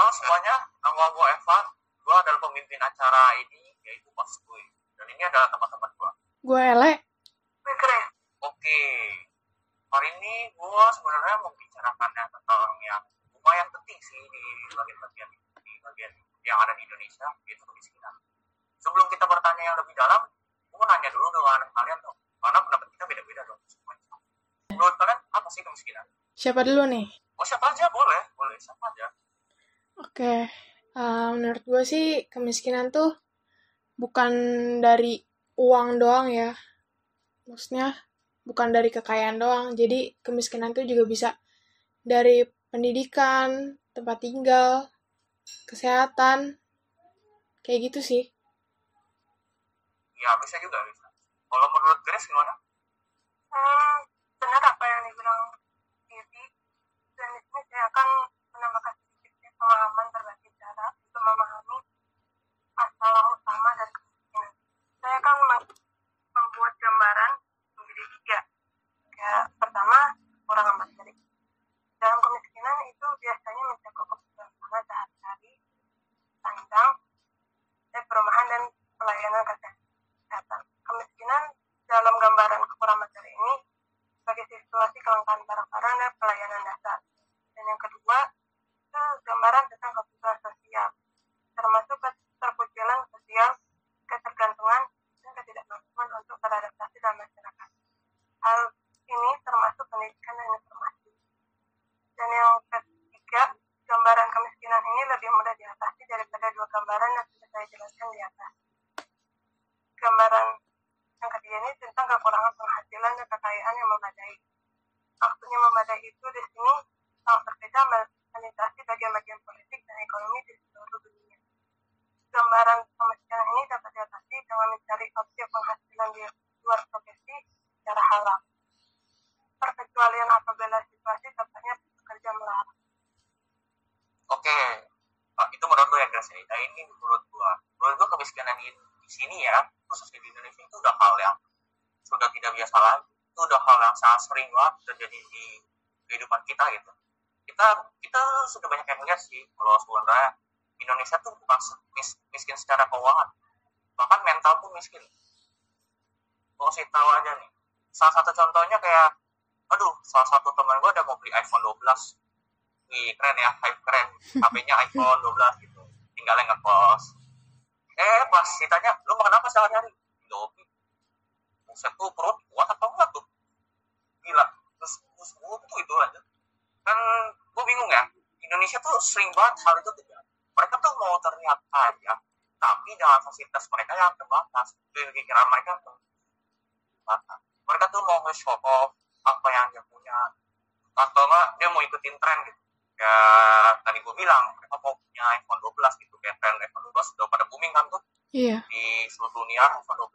Halo semuanya, nama gue Evan. Gue adalah pemimpin acara ini, yaitu Pas Gue. Dan ini adalah teman-teman gue. Gue Ele. Keren. Oke, hari ini gue sebenarnya mau bicarakan ya tentang yang lumayan penting sih di bagian-bagian di bagian yang ada di Indonesia, yaitu kemiskinan. Sebelum kita bertanya yang lebih dalam, gue mau nanya dulu dengan kalian dong, karena pendapat kita beda-beda dong. Menurut kalian apa sih kemiskinan? Siapa dulu nih? Oh siapa aja boleh, boleh siapa aja. Oke. eh, menurut gue sih kemiskinan tuh bukan dari uang doang ya. Maksudnya bukan dari kekayaan doang. Jadi kemiskinan tuh juga bisa dari pendidikan, tempat tinggal, kesehatan. Kayak gitu sih. Ya bisa juga bisa. Kalau menurut Grace gimana? Hmm, benar apa yang dibilang Vivi. Dan di sini saya akan menambahkan sedikit pemahaman berbagai cara untuk memahami masalah utama dari kemiskinan. Saya akan mem- membuat gambaran menjadi tiga. Ya, pertama, kurang materi. Dalam kemiskinan itu biasanya mencakup kebutuhan sangat sehari-hari, sandang, eh, perumahan dan pelayanan kesehatan. Kemiskinan dalam gambaran kekurangan materi ini sebagai situasi kelangkaan barang-barang dan pelayanan dasar. Dan yang kedua, itu gambaran tentang kebutuhan sosial, termasuk keterpujilan sosial, ketergantungan, dan ketidakmampuan untuk beradaptasi dalam masyarakat. Hal ini termasuk pendidikan dan informasi. Dan yang ketiga, gambaran kemiskinan ini lebih mudah diatasi daripada dua gambaran yang sudah saya atas. Gambaran yang ketiga ini tentang kekurangan penghasilan dan kekayaan yang memadai. Maksudnya memadai itu di sini sangat berbeda melintasi bagian-bagian politik dan ekonomi di seluruh dunia. Gambaran kemiskinan ini dapat diatasi dengan mencari opsi penghasilan di luar profesi secara halal. Perkecualian apabila situasi tempatnya bekerja melarang. Oke, Ah, itu menurut gue ya Grace. Nah ini menurut gue. Menurut gue kemiskinan di, di sini ya, khususnya di Indonesia itu udah hal yang sudah tidak biasa lagi. Itu udah hal yang sangat sering banget terjadi di kehidupan kita gitu. Kita kita sudah banyak yang lihat sih kalau sebenarnya Indonesia tuh bukan mis- miskin secara keuangan, bahkan mental pun miskin. Gue kasih tahu aja nih. Salah satu contohnya kayak, aduh, salah satu teman gue ada mau beli iPhone 12 wih keren ya hype keren HP-nya iPhone 12 gitu tinggalnya ngekos eh pas ditanya lu makan apa sehari-hari? Indomie buset tuh perut kuat atau enggak tuh? Gila terus gue tuh itu aja. Kan gue bingung ya Indonesia tuh sering banget hal itu terjadi mereka tuh mau terlihat kaya tapi dengan fasilitas mereka yang terbatas. Pikiran mereka terbatas. Mereka tuh mau nge-show off apa yang dia punya atau enggak dia mau ikutin tren gitu ya tadi gue bilang mereka mau punya iPhone 12 gitu kayak tren iPhone 12 udah pada booming kan tuh. Iya. di seluruh dunia iPhone 12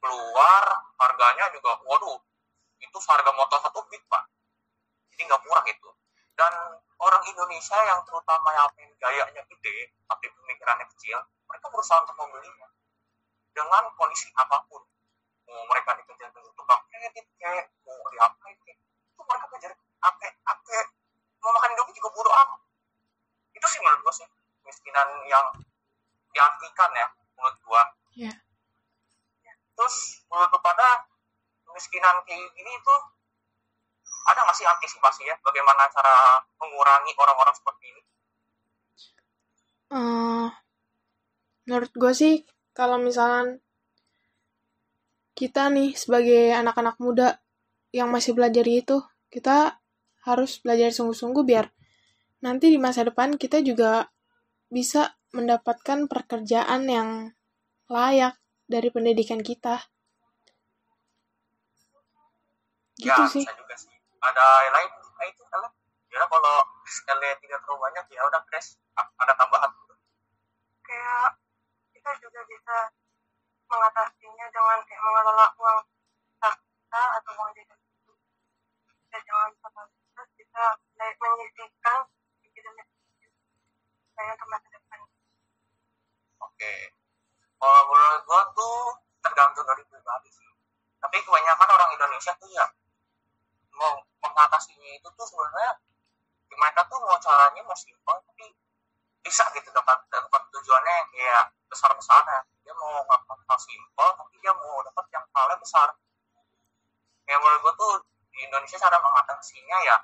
keluar harganya juga waduh itu harga motor satu bit pak. Jadi nggak murah itu dan orang Indonesia yang terutama yang pengen gayanya gede tapi pemikirannya kecil mereka berusaha untuk membelinya dengan kondisi apa pun mau mereka dikejar dengan tukang kredit kayak mau diapain kayak itu mereka kejar apa apa mau makan Indomie juga bodo amat itu sih menurut gua sih kemiskinan yang diartikan ya menurut gua Iya. terus menurut lu pada kemiskinan kayak gini itu ada nggak sih antisipasi ya bagaimana cara mengurangi orang-orang seperti ini Eh, menurut gue sih kalau misalkan kita nih sebagai anak-anak muda yang masih belajar itu kita harus belajar sungguh-sungguh biar nanti di masa depan kita juga bisa mendapatkan pekerjaan yang layak dari pendidikan kita. Gitu ya sih. bisa juga sih. Ada yang lain? Nah, itu kalian ya kalau sekalian tidak terlalu banyak ya udah Chris ada tambahan? Kayak kita juga bisa mengatasinya dengan kayak mengelola uang kita atau uang jajan itu. Ya jangan terus kita menyisihkan sedikit demi sedikit supaya untuk Oke. Kalau menurut gua tuh tergantung dari pribadi sih. Tapi kebanyakan orang Indonesia tuh ya mau mengatasinya itu tuh sebenarnya mereka tuh mau caranya mau simpel tapi bisa gitu dapat dapat tujuannya yang kayak besar besaran dia mau ngelakuin hal simpel tapi dia mau dapat yang halnya besar kayak menurut gue tuh di Indonesia cara mengatasinya ya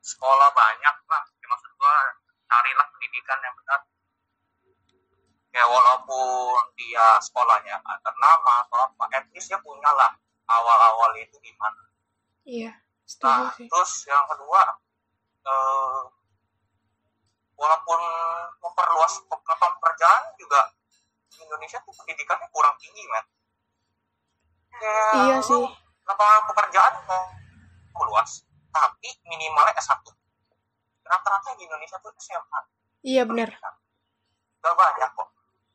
sekolah banyak lah ya, maksud gue carilah pendidikan yang benar ya walaupun dia sekolahnya nggak ternama atau apa at least dia punya lah awal-awal itu gimana iya setuju nah sih. terus yang kedua eh, walaupun memperluas lapangan pekerjaan juga di Indonesia tuh pendidikannya kurang tinggi men. Kayak iya sih. lapangan pekerjaan mau luas tapi minimalnya S1 rata-rata di Indonesia tuh SMA iya pendidikan. gak banyak kok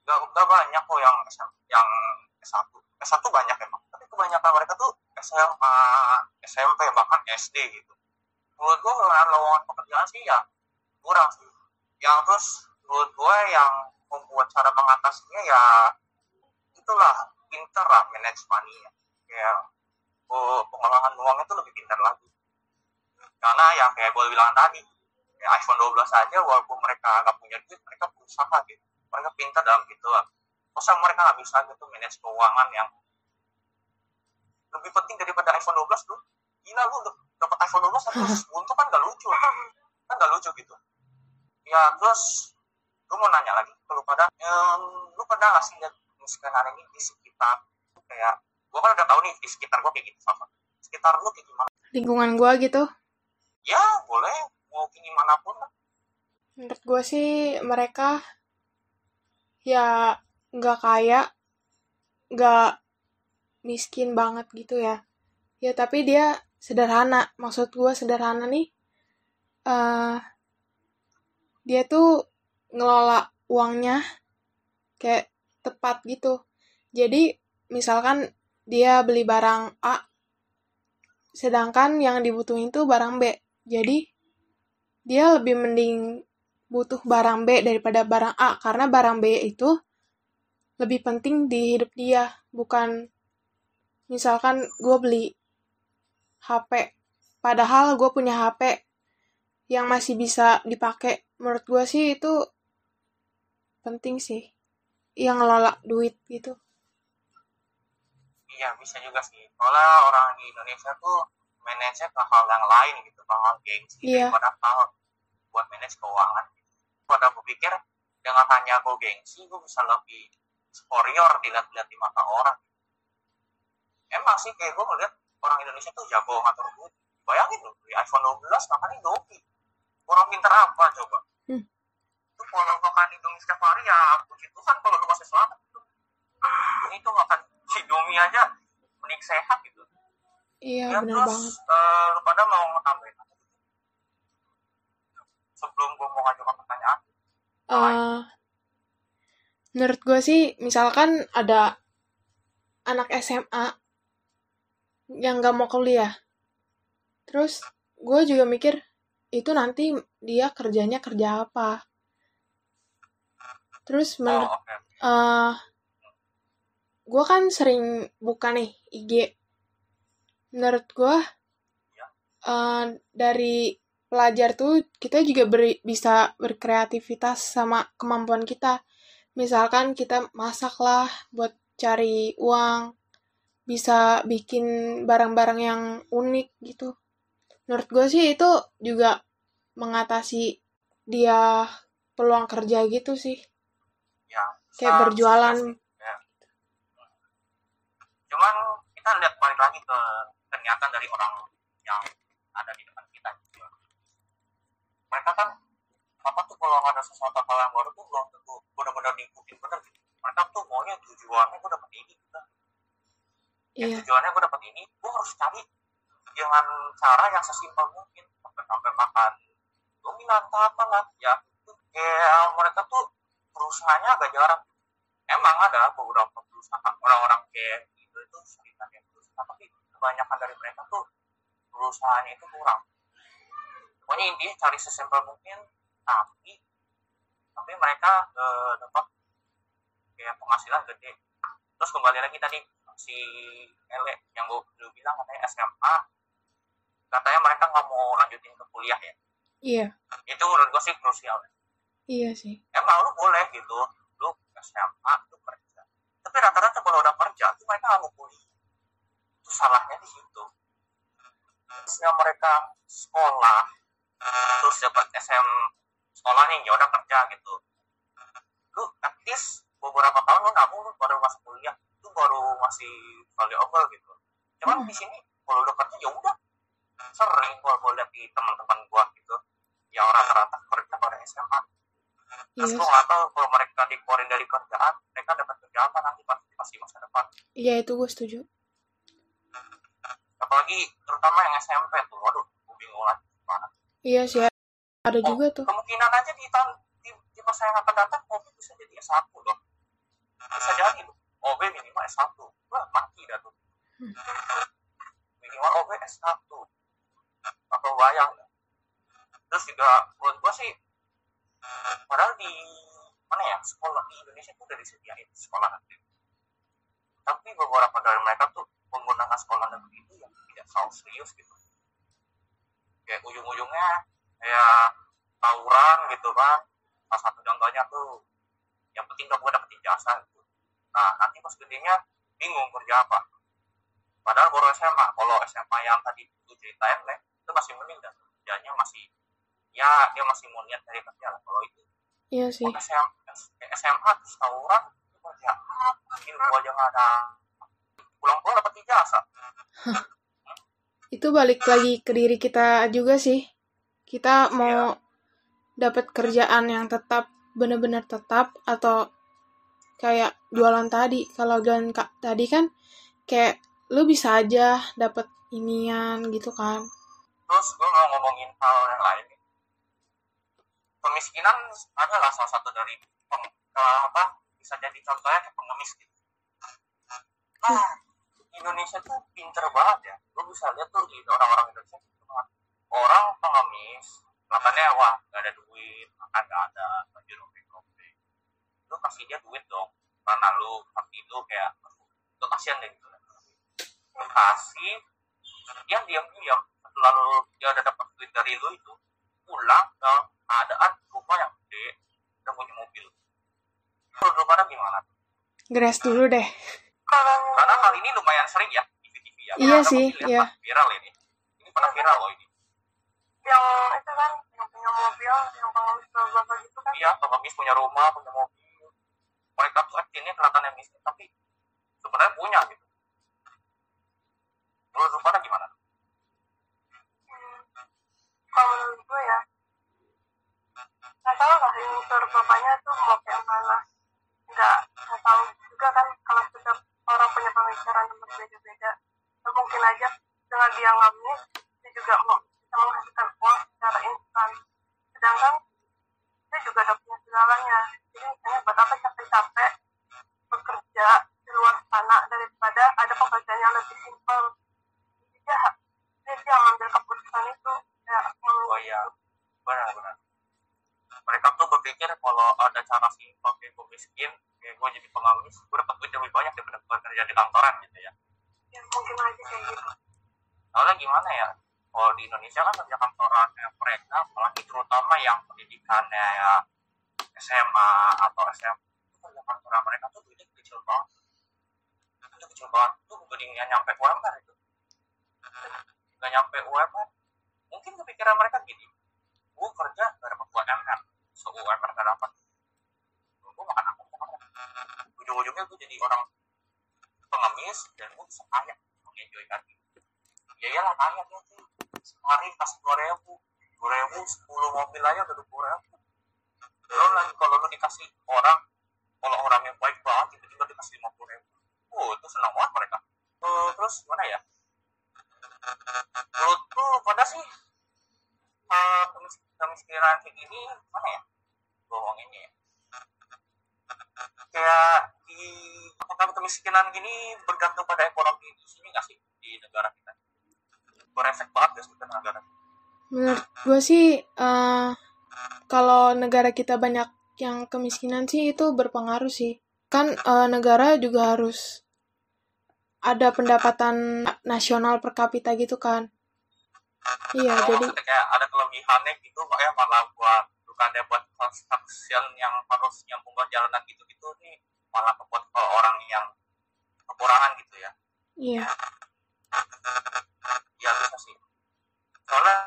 gak, gak banyak kok yang yang S1 S1 banyak emang. Tapi kebanyakan mereka tuh SMA SMP bahkan SD gitu. Menurut gue lowongan pekerjaan sih ya kurang sih. Yang terus menurut gue yang membuat cara mengatasinya ya itulah pinter lah manage money ya kayak oh, uang itu lebih pintar lagi. Karena yang kayak gue bilang tadi ya iPhone 12 aja walaupun mereka nggak punya duit mereka berusaha gitu mereka pintar dalam gitu lah masa mereka nggak bisa gitu manage keuangan yang lebih penting daripada iPhone 12 tuh gila lu dap- dapat iPhone 12 terus buntu kan gak lucu kan gak lucu gitu. Ya terus gue mau nanya lagi ke lu pada em, lu pernah gak sih lihat skenario ini di sekitar kayak gue kan udah tahu nih di sekitar gue kayak gitu sama sekitar lu kayak gimana? Lingkungan gua gitu? Ya boleh. Mau kayak gimana pun menurut gue sih mereka ya nggak kaya nggak miskin banget gitu ya. Ya tapi dia sederhana. Maksud gue sederhana nih eh dia tuh ngelola uangnya kayak tepat gitu. Jadi misalkan dia beli barang A sedangkan yang dibutuhin tuh barang B. Jadi dia lebih mending butuh barang B daripada barang A karena barang B itu lebih penting di hidup dia bukan misalkan gue beli HP padahal gue punya HP yang masih bisa dipakai menurut gue sih itu penting sih yang ngelola duit gitu. Iya bisa juga sih. Soalnya orang di Indonesia tuh manage ke hal yang lain gitu ke hal gengsi Iya. daripada hal buat manage keuangan pada aku pikir dengan hanya gue gengsi gue bisa lebih superior dilihat-lihat di mata orang emang sih kayak gue ngeliat orang Indonesia tuh jago ngatur duit bayangin loh beli iPhone 12 makan Indomie orang pintar apa coba Hmm. itu kalau makan Indomie setiap hari ya puji Tuhan kalau lu masih selamat gitu. ini tuh makan Indomie aja mending sehat gitu iya ya bener terus banget eh, lu pada mau gitu? Sebelum gue mau ngajukan pertanyaan. Eh, menurut gue sih misalkan ada anak SMA yang gak mau kuliah terus gue juga mikir itu nanti dia kerjanya kerja apa? Terus oh menurut oke. eh gue kan sering buka nih IG menurut gue eh dari pelajar tuh kita juga beri- bisa berkreativitas sama kemampuan kita misalkan kita masak lah buat cari uang bisa bikin barang-barang yang unik gitu menurut gue sih itu juga mengatasi dia peluang kerja gitu sih ya kayak berjualan ya. cuman kita lihat balik lagi ke kenyataan dari orang yang ada di. Mereka kan apa tuh kalau ada sesuatu hal yang baru tuh belum tentu benar-benar diikutin bener gitu. Mereka tuh maunya tujuannya gue dapat ini gitu. Ya iya. tujuannya gue dapat ini gue harus cari dengan cara yang sesimpel mungkin. Sampai sampai makan dominan apa lah. Ya kayak mereka tuh perusahaannya agak jarang. Emang ada beberapa perusahaan orang-orang kayak gitu itu sekitar yang perusahaan tapi kebanyakan dari mereka tuh perusahaannya itu kurang pokoknya intinya cari sesimpel mungkin tapi tapi mereka eh, dapat kayak penghasilan gede. Terus kembali lagi tadi si Ele yang gue dulu bilang katanya SMA katanya mereka nggak mau lanjutin ke kuliah ya? Iya. Itu menurut gue sih krusial iya sih. SMA lu boleh gitu lu SMA lu kerja. Tapi rata-rata kalau udah kerja tuh mereka nggak mau kuliah. Itu salahnya di situ. Terusnya mereka sekolah terus dapat SM sekolah nih ya udah kerja gitu. Lu at least beberapa tahun lu nabung lu baru masuk kuliah. Itu baru masih valuable gitu. Cuman Hmm. di sini kalau lu kerja ya udah. Sering gua gua lihat di teman-teman gua gitu yang rata-rata kerja pada SMA terus Iya, gua nggak tahu kalau mereka dikeluarin dari kerjaan mereka dapat kerja apa nanti pas pasti masa depan. Iya itu gue setuju. apalagi terutama yang SMP tuh waduh gua bingung lagi gimana Iya sih, ada Oh, juga tuh. kemungkinan aja di tahun di, di masa yang akan datang OB bisa jadi S1 loh bisa jadi loh OB minimal S1 wah mati dah tuh Hmm. minimal OB S1 atau bayang nggak? terus juga buat gua sih padahal di mana ya sekolah di Indonesia tuh udah disediain sekolah negeri tapi beberapa dari mereka tuh menggunakan sekolah negeri itu yang tidak terlalu serius gitu kayak ujung-ujungnya kayak tawuran gitu kan salah satu contohnya tuh yang penting gak gue dapet ijazah gitu nah gedenya bingung kerja apa. Padahal baru SMA kalau SMA yang tadi itu ceritain leh itu masih mending dan kerjanya masih ya dia masih mau niat dari kerja lah kalau itu. Iya sih. kalau SMA, SMA terus tawuran kerja apa? Ilmu aja nggak ada. Pulang-pulang dapet ijazah. Itu balik lagi ke diri kita juga sih. Kita mau dapat kerjaan yang tetap benar-benar tetap atau kayak jualan tadi. Kalau jualan kak tadi kan kayak lu bisa aja dapat inian gitu kan. terus gue mau ngomongin hal yang lain kemiskinan adalah salah satu dari peng, eh, apa bisa jadi contohnya kayak pengemis gitu. Nah Indonesia tuh pinter banget ya. Lo bisa lihat tuh di orang-orang Indonesia orang pengemis makanya wah gak ada duit makan gak ada baju robek-robek lu kasih dia duit dong. Karena lu tapi lu kayak lu kasihan deh gitu. Lu kasih dia diam-diam. Lalu dia udah dapat duit dari lu itu pulang ke keadaan rumah yang gede udah punya mobil. Lu pada gimana? Gres dulu deh. karena hal ini lumayan sering ya di TV ya. Iya sih, lihat iya. viral ini. Ini pernah viral loh ini. Yang itu kan yang punya mobil yang pengemis bapak gitu kan. Iya pengemis punya rumah punya mobil mereka tuh aktifnya kelihatannya miskin tapi sebenarnya punya gitu. Menurut lu pada gimana? Hmm, kalau menurut gue ya nggak tahu lah ini suara bapaknya tuh mau kayak mana nggak nggak tahu juga kan kalau setiap orang punya pemikiran yang berbeda-beda. Mungkin aja dengan dia ngamis dia juga mau bisa menghasilkan uang secara instan. Sedangkan dia juga udah punya segalanya jadi misalnya buat apa capek-capek bekerja di luar sana daripada ada pekerjaan yang lebih simpel. Dia dia dia yang ngambil keputusan itu. Ya oh iya. Benar-benar mereka tuh berpikir kalau ada cara simpel kayak gue miskin kayak gue jadi pengemis gue dapat duit lebih banyak daripada kerja di kantoran gitu ya. Ya mungkin aja kayak gitu. Soalnya gimana ya kalau di Indonesia kan kerja kantoran ya, mereka apalagi terutama yang pendidikannya ya SMA atau SM itu kerja kantoran. Mereka tuh duitnya kecil banget. Itu kecil banget. Itu gedingnya nyampe UMR itu. Nggak nyampe UMR mungkin kepikiran mereka gini. Gue kerja gak dapat UMR so UMR gak dapat gue makan apa ujung-ujungnya gue jadi orang pengemis dan gue bisa kaya. Mengenjoy kaki ya iyalah kaya tuh sehari kasih dua ribu dua ribu sepuluh mobil aja udah dua ribu. Lo lagi kalau lu dikasih orang kalau orang yang baik banget tiba-tiba dikasih lima puluh ribu. Oh itu senang banget mereka. Eh, terus mana ya? Menurut lu pada sih kemis- kemiskinan kayak gini mana ya? Gue ngomonginnya ya. Kayak di apakah kemiskinan gini bergantung pada ekonomi di sini nggak sih? Di negara kita berefek banget ya sebenarnya negara Menurut gue sih, eh, kalau negara kita banyak yang kemiskinan sih itu berpengaruh sih. Kan eh, negara juga harus ada pendapatan nasional per kapita gitu kan. Iya, Kalau jadi kayak ada kelebihannya gitu makanya malah buat lu bukannya buat construction yang harus nyambung ke jalanan gitu-gitu nih malah buat ke orang yang kekurangan gitu ya Iya. Ya bisa sih. Soalnya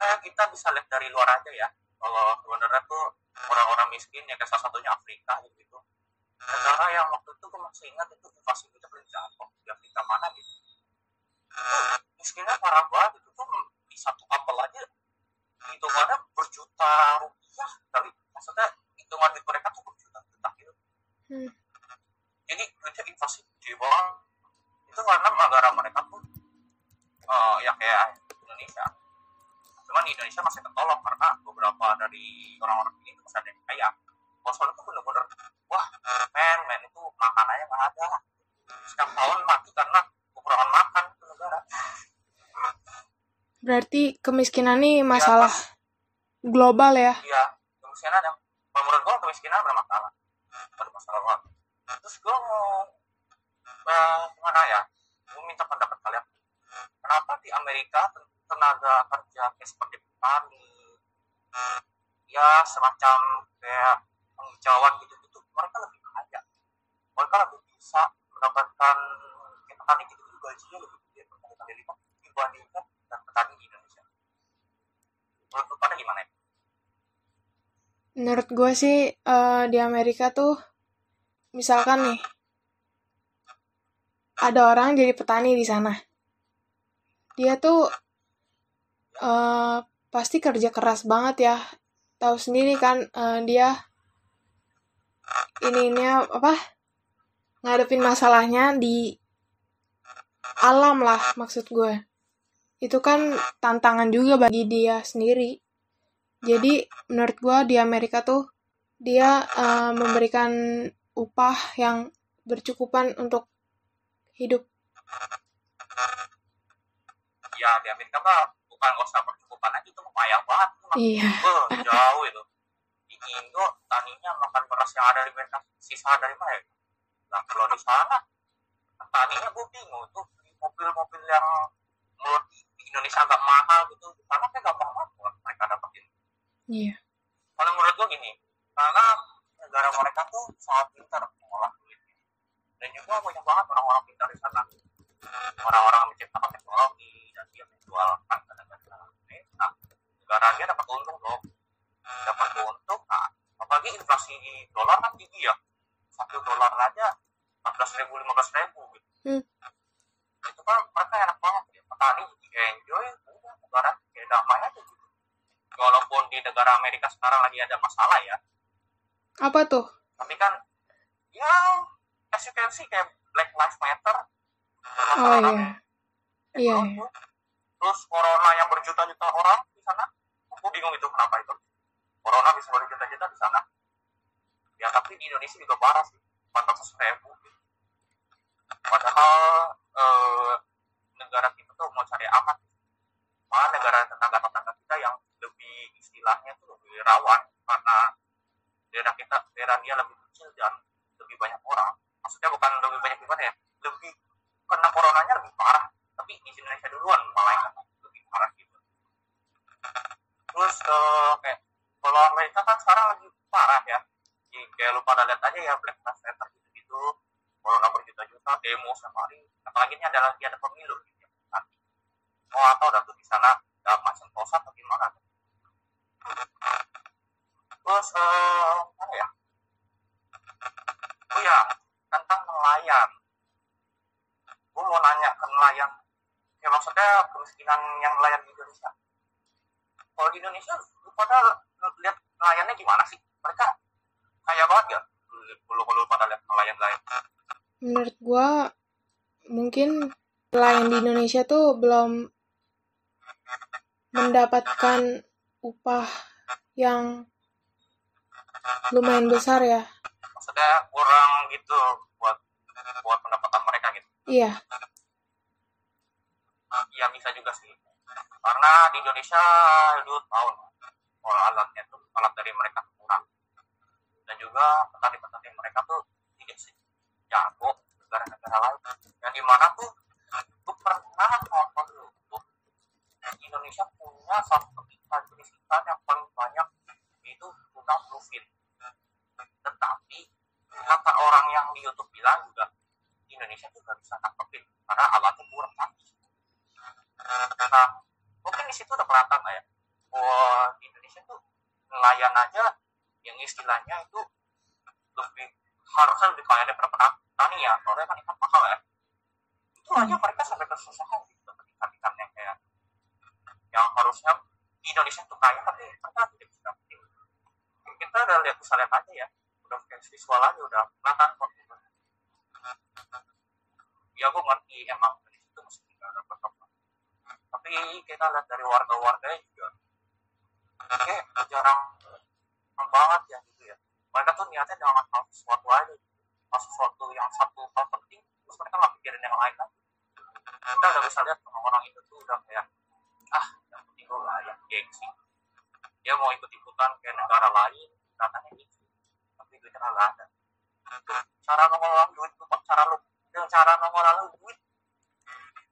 eh, kita bisa lihat dari luar aja ya. Kalau sebenarnya tuh orang-orang miskin ya kayak salah satunya Afrika gitu negara yang waktu itu gue masih ingat itu invasi kita paling jatuh di Afrika mana gitu. Itu miskinnya parah banget itu tuh di satu apel aja hitungannya berjuta rupiah kali. Maksudnya hitungan duit mereka tuh berjuta-juta gitu. Hmm. jadi duitnya invasi gede banget itu karena negara mereka eh, ya kayak Indonesia. Cuman di Indonesia masih ketolong karena beberapa dari orang-orang ini masih ada yang kaya kalau soalnya tuh bener-bener wah men men itu makanannya nggak ada. Setiap tahun mati karena kekurangan makan itu negara. Berarti kemiskinan nih masalah global ya. iya kemiskinan yang menurut gue kemiskinan bermasalah ada masalah. Banget terus gue mau eh, gimana ya? Gue minta pendapat kalian kenapa di Amerika ten- tenaga kerja kayak seperti petani ya semacam kayak penghijauan gitu gitu mereka lebih kaya mereka lebih bisa mendapatkan kayak petani gitu gitu gajinya lebih gede berkali-kali lipat dibandingkan dengan petani di Indonesia menurut pada gimana ya? Menurut gue sih eh, di Amerika tuh misalkan nih ada orang jadi petani di sana. Dia tuh eh, pasti kerja keras banget ya. Tahu sendiri kan eh, dia ini ini apa ngadepin masalahnya di alam lah maksud gue. Itu kan tantangan juga bagi dia sendiri. Jadi menurut gua di Amerika tuh dia eh, memberikan upah yang bercukupan untuk hidup. Ya di Amerika mah bukan nggak usah percukupan aja itu payah banget. Iya. Beuh, jauh itu di Indo taninya makan beras yang ada di mereka sisa dari mana ya? nah kalau di sana taninya gue bingung tuh mobil-mobil yang menurut di Indonesia agak mahal gitu di sana kayak gampang banget buat mereka dapetin Iya. kalau menurut gue gini karena negara mereka tuh sangat pintar mengolah duit dan juga banyak banget orang-orang pintar di sana orang-orang menciptakan teknologi dan dia menjualkan ke negara nah negara dia dapat untung dong. Dapat untung nah apalagi inflasi dolar kan tinggi ya. Satu dolar aja empat belas ribu lima belas ribu gitu. Hmm. itu kan mereka enak banget ya. Petani jadi enjoy udah negara kayak damai aja gitu. Walaupun di negara Amerika sekarang lagi ada masalah ya. Apa tuh? tapi kan ya as you can see kayak Black Lives Matter. Oh iya. Iya. iya. terus corona yang berjuta-juta orang di sana? Aku bingung itu kenapa itu. Corona bisa berjuta-juta di sana. Ya tapi di Indonesia juga parah sih. 400 ribu. Padahal eh, negara kita tuh mau cari aman. Malah negara tetangga-tetangga kita yang lebih istilahnya tuh lebih rawan. Karena daerah kita daerah dia lebih kecil dan lebih banyak orang. Maksudnya bukan lebih banyak gimana ya? Lebih kena coronanya lebih parah tapi di Indonesia duluan malah lebih parah gitu. Terus eh, kayak kalau Amerika kan sekarang lagi parah ya. Di, kayak lu pada lihat aja ya Black Lives Matter gitu gitu corona berjuta-juta demo setiap hari apalagi ini ada lagi ada pemilu gitu ya. Nanti oh atau udah tuh di sana ada macam posa atau gimana. Terus eh mana ya oh ya tentang nelayan gue mau nanya ke nelayan ya maksudnya kemiskinan yang nelayan di Indonesia. Kalau di Indonesia lu pada lihat nelayannya gimana sih? Mereka kaya banget ya kalau kalau pada lihat nelayan nelayan. Menurut gua mungkin nelayan di Indonesia tuh belum mendapatkan upah yang lumayan besar ya. maksudnya kurang gitu buat buat pendapatan mereka gitu. Iya. Iya bisa juga sih. Karena di Indonesia dulu tahun kalau alatnya tuh alat dari mereka kurang. Dan juga petani-petani mereka tuh tidak sejago negara-negara lain yang di mana tuh gue pernah nonton dulu Indonesia punya satu ikan jenis ikan yang paling banyak itu kata orang yang di YouTube bilang juga Indonesia juga bisa tangkepin karena alatnya kurang canggih nah mungkin di situ udah kelihatan lah ya bahwa di Indonesia tuh nelayan aja yang istilahnya itu lebih harusnya lebih kaya daripada petani ya soalnya kan ikan mahal ya itu aja mereka sampai kesusahan gitu dapat ikan-ikan yang kayak yang harusnya di Indonesia tuh kaya tapi mereka tidak bisa dapetin kita udah lihat bisa lihat aja ya udah kayak visual aja udah kelihatan kok gitu. ya gue ngerti emang Indonesia itu mesti tidak ada berkembang tapi kita lihat dari warga-warganya juga kayak jarang banget ya gitu ya. Mereka tuh niatnya dengan hal sesuatu aja hal sesuatu yang satu hal penting terus mereka nggak pikirin yang lain lagi. Kita udah bisa lihat orang-orang itu tuh udah kayak ah yang penting gue lah ya gengsi. Dia mau ikut ikutan ke negara lain katanya gitu tapi duitnya nggak ada. Cara ngelola duit tuh cara lu dengan cara ngelola lu duit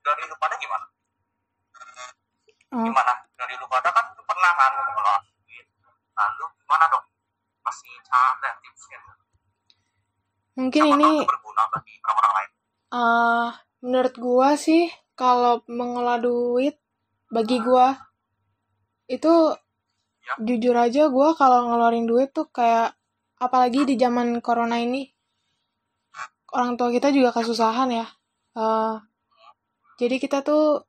dari lu pada gimana? Oh. gimana? Dari lu pada kan lu pernah kan lu ngelola duit. Lalu gimana dong dan tipsnya Mungkin Siapa ini berguna bagi orang-orang lain eh menurut gua sih kalau mengelola duit bagi gua itu Ya. jujur aja gua kalau ngeluarin duit tuh kayak apalagi di zaman corona ini orang tua kita juga kesusahan ya. Eh, jadi kita tuh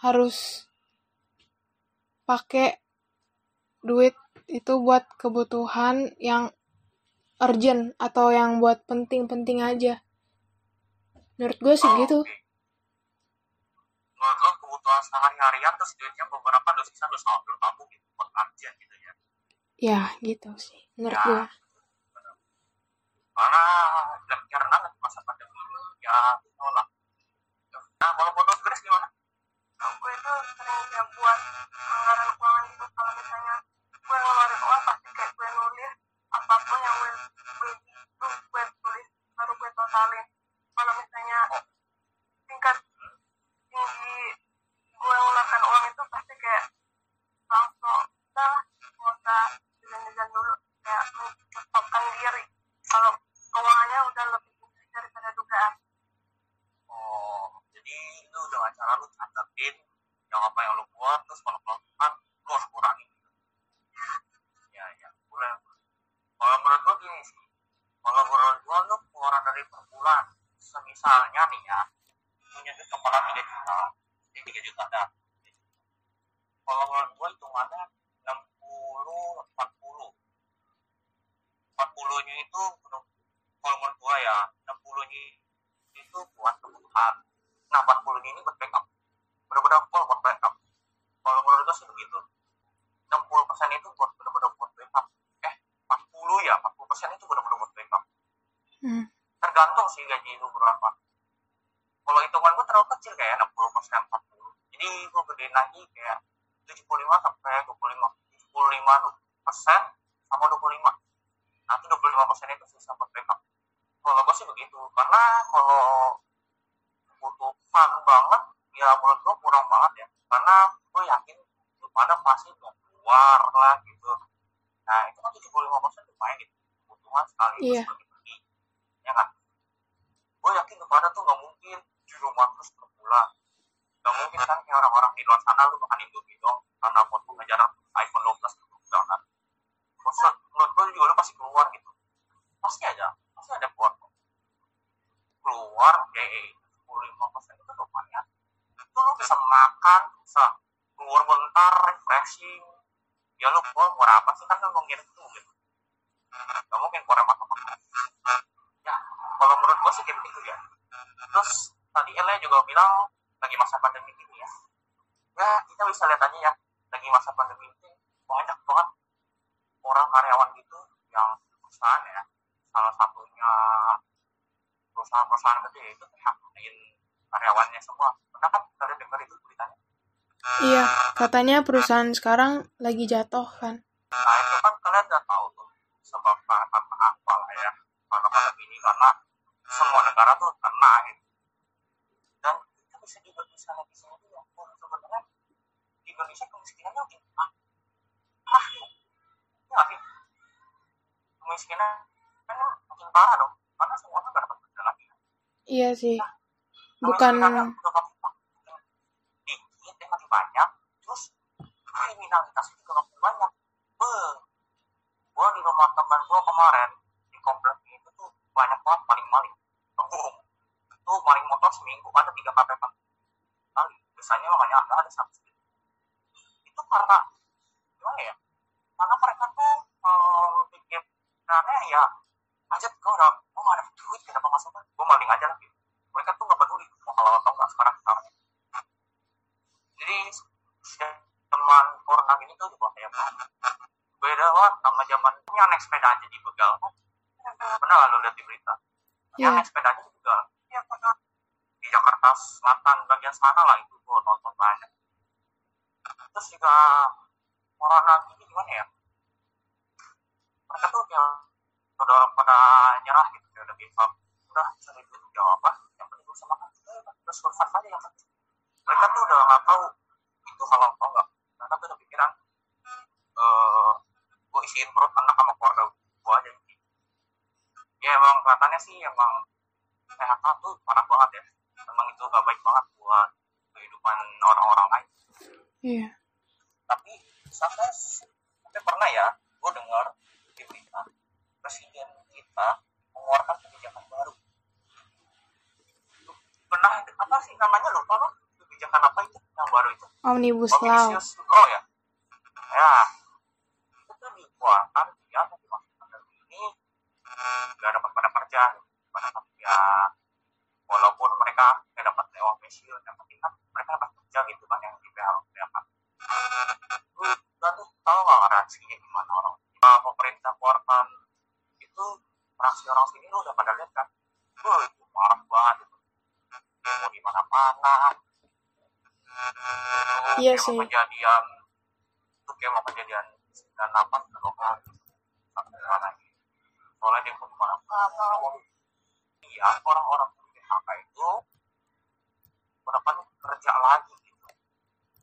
harus pakai duit itu buat kebutuhan yang urgent atau yang buat penting-penting aja. Menurut gue sih Oh, gitu. menurut lo kebutuhan sehari-harian terus duitnya beberapa sisa lu sama lu tabung gitu buat aja gitu ya Ya, gitu sih. Menurut Ya. gue. karena karena lagi masa pandemi ya itu lah nah kalau foto Grace gimana gue itu sering ya buat anggaran keuangan gitu kalau misalnya gue ngeluarin uang pasti kayak gue nulis apa pun yang gue beli itu gue tulis baru gue totalin. Kalau misalnya tingkat tinggi gue mengeluarkan uang itu pasti kayak langsung udah nggak usah jalan-jalan dulu. Kayak menstopkan diri. Kalau keuangannya udah lebih tinggi daripada dugaan. Oh jadi lu dengan cara lu catetin yang apa yang lu buat terus kalau misalnya 75 persen sama 25 nanti 25 persen itu sisa buat backup kalau gue sih begitu karena kalau kebutuhan banget ya menurut gue kurang banget ya. Karena gue yakin lu pada pasti mau keluar lah gitu. Nah itu kan 75 persen lumayan gitu. Kebutuhan sekali Iya. pergi ya kan gue yakin lu pada tuh nggak mungkin di rumah terus per bulan nggak mungkin kan kayak orang-orang di luar sana lu makan indomie dong karena buat pengajaran iPhone 12 gitu enggak kan maksud menurut gue juga lu pasti keluar gitu pasti aja pasti ada keluar kok. keluar eh 15 persen itu lumayan itu lu bisa makan bisa keluar bentar refreshing ya lu keluar keluar apa sih kan lu mau ngirit duit gak mungkin keluar makan ya kalau menurut gue sih kayak begitu ya terus tadi Ele juga bilang lagi masa pandemi ini ya. Ya kita bisa lihat aja ya lagi masa pandemi ini banyak banget orang karyawan gitu yang perusahaan ya. Salah satunya perusahaan-perusahaan gede itu PHK-in karyawannya semua. Pernah kan kalian dengar itu beritanya? Iya, katanya perusahaan sekarang lagi jatuh kan. Nah itu kan kalian udah tahu tuh sebab karena apa lah ya. Karena pandemi ini karena semua negara tuh kena gitu. Dan kita bisa juga bisa lihat di sini ya. Sebenarnya di Indonesia kemiskinannya udah ah, ah ya sih kemiskinan kan makin parah dong. Karena semuanya gak dapat kerja lagi Iya sih. Kalau Bukan dikit dan makin banyak terus kriminalitas juga makin banyak Beuh. gua di rumah teman gua kemarin di komplek itu tuh banyak banget maling-maling Boom. tuh maling motor seminggu ada tiga kali kali biasanya makanya ada ada satu itu karena gimana ya karena mereka tuh eh, pikirannya ya aja kau udah mau gak ada duit kenapa masuk gue maling aja lah gitu mereka tuh gak peduli mau halal atau enggak sekarang sekarang jadi zaman corona ini tuh juga kayak banget beda banget sama zaman yang naik sepeda aja di begal. Pernah gak lu lihat di berita? Yang Iya. naik sepeda aja di begal. Iya di Jakarta Selatan bagian sana lah itu gue nonton banyak. Terus juga corona gini gimana ya? Mereka tuh kayak udah pada nyerah gitu kayak udah give up udah cari duit jawab apa? Yang penting gue sama kan terus survive aja yang penting. Mereka tuh udah nggak tahu itu halal atau enggak mereka tuh udah pikiran eh gue isiin perut anak sama keluarga gue aja gitu ya emang kelihatannya sih emang PHK tuh parah banget ya. Emang itu gak baik banget buat kehidupan orang-orang lain. Iya. tapi sampai sampai pernah ya gue dengar di berita presiden kita mengeluarkan kebijakan baru. Pernah apa sih namanya lupa loh kebijakan apa itu? Yang baru itu? Omnibus Law. Law. Ya. Ya. Itu tuh dikeluarkan ya tapi masa pandemi ini nggak dapat pada kerja pada kerja. Walaupun mereka nggak dapat lewat pensiun yang penting kan mereka dapat kerja gitu kan yang di PHK PHK lu dan tuh tahu nggak reaksinya gimana orang? Nah, pemerintah keluarkan itu reaksi orang sini lu udah pada lihat kan? Wah, itu marah banget itu. Mau di mana mana Iya sih. kejadian itu kayak mau kejadian 98 ke lokal sampai mana soalnya dia mau di mana mana waduh iya orang-orang PHK itu berapa kerja lagi gitu.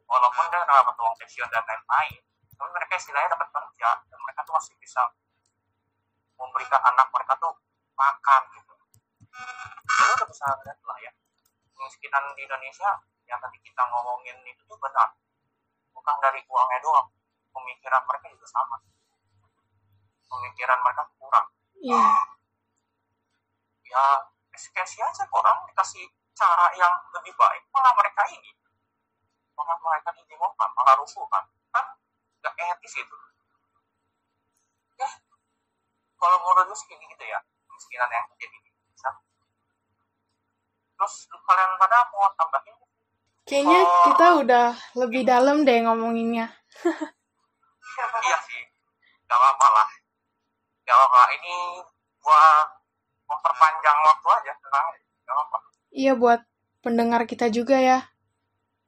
Walaupun dia nggak dapat uang pensiun dan lain-lain tapi mereka istilahnya dapat kerja dan mereka tuh masih bisa memberikan anak mereka tuh makan gitu. Jadi udah bisa lihat lah ya. Kemiskinan di Indonesia yang tadi kita ngomongin itu tuh benar. Bukan dari uangnya doang. Pemikiran mereka juga sama. Pemikiran mereka kurang Iya. ya kasih aja orang dikasih cara yang lebih baik. Malah mereka ini. Malah mereka ini kan malah rusuh kan kan gak etis itu. Ya. Kalau menurut gue kayak gitu ya. Kemiskinan yang terjadi di Indonesia. Terus kalian pada mau tambahin? Kayaknya Oh. kita udah lebih dalam deh ngomonginnya. iya sih. Gak apa-apa lah gak apa-apa ini gua memperpanjang waktu aja tenang gak apa-apa. Iya buat pendengar kita juga ya.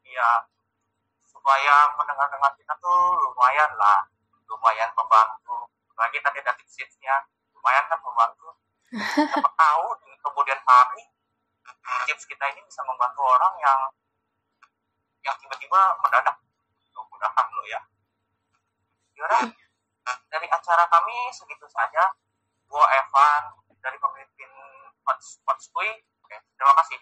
iya supaya mendengar-dengar kita tuh lumayan lah lumayan membantu. Lagi tadi ada tipsnya lumayan kan membantu. Siapa tahu di kemudian hari tips kita ini bisa membantu orang yang yang tiba-tiba mendadak. Mudah-mudahan lo ya. Yaudah, dari acara kami segitu saja. Gua Evan dari pemimpin Hotspot Oke, terima kasih